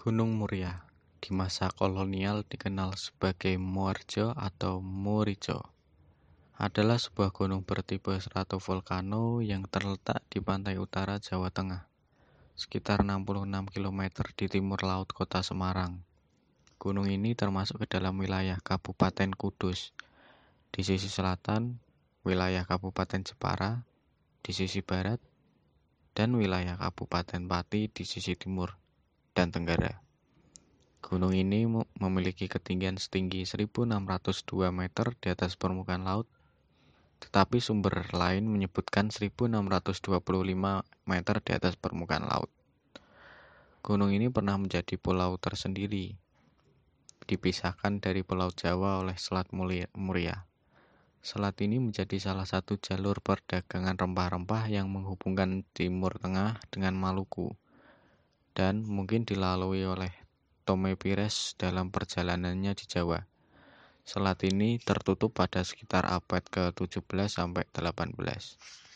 Gunung Muria di masa kolonial dikenal sebagai Muarjo atau Murijo adalah sebuah gunung bertipe stratovolcano yang terletak di pantai utara Jawa Tengah, sekitar 66 km di timur laut kota Semarang. Gunung ini termasuk ke dalam wilayah Kabupaten Kudus. Di sisi selatan, wilayah Kabupaten Jepara, di sisi barat, dan wilayah Kabupaten Pati di sisi timur dan tenggara. Gunung ini memiliki ketinggian setinggi 1602 meter di atas permukaan laut, tetapi sumber lain menyebutkan 1625 meter di atas permukaan laut. Gunung ini pernah menjadi pulau tersendiri, dipisahkan dari Pulau Jawa oleh Selat Muria. Selat ini menjadi salah satu jalur perdagangan rempah-rempah yang menghubungkan Timur Tengah dengan Maluku, dan mungkin dilalui oleh Tome Pires dalam perjalanannya di Jawa. Selat ini tertutup pada sekitar abad ke-17 sampai 18.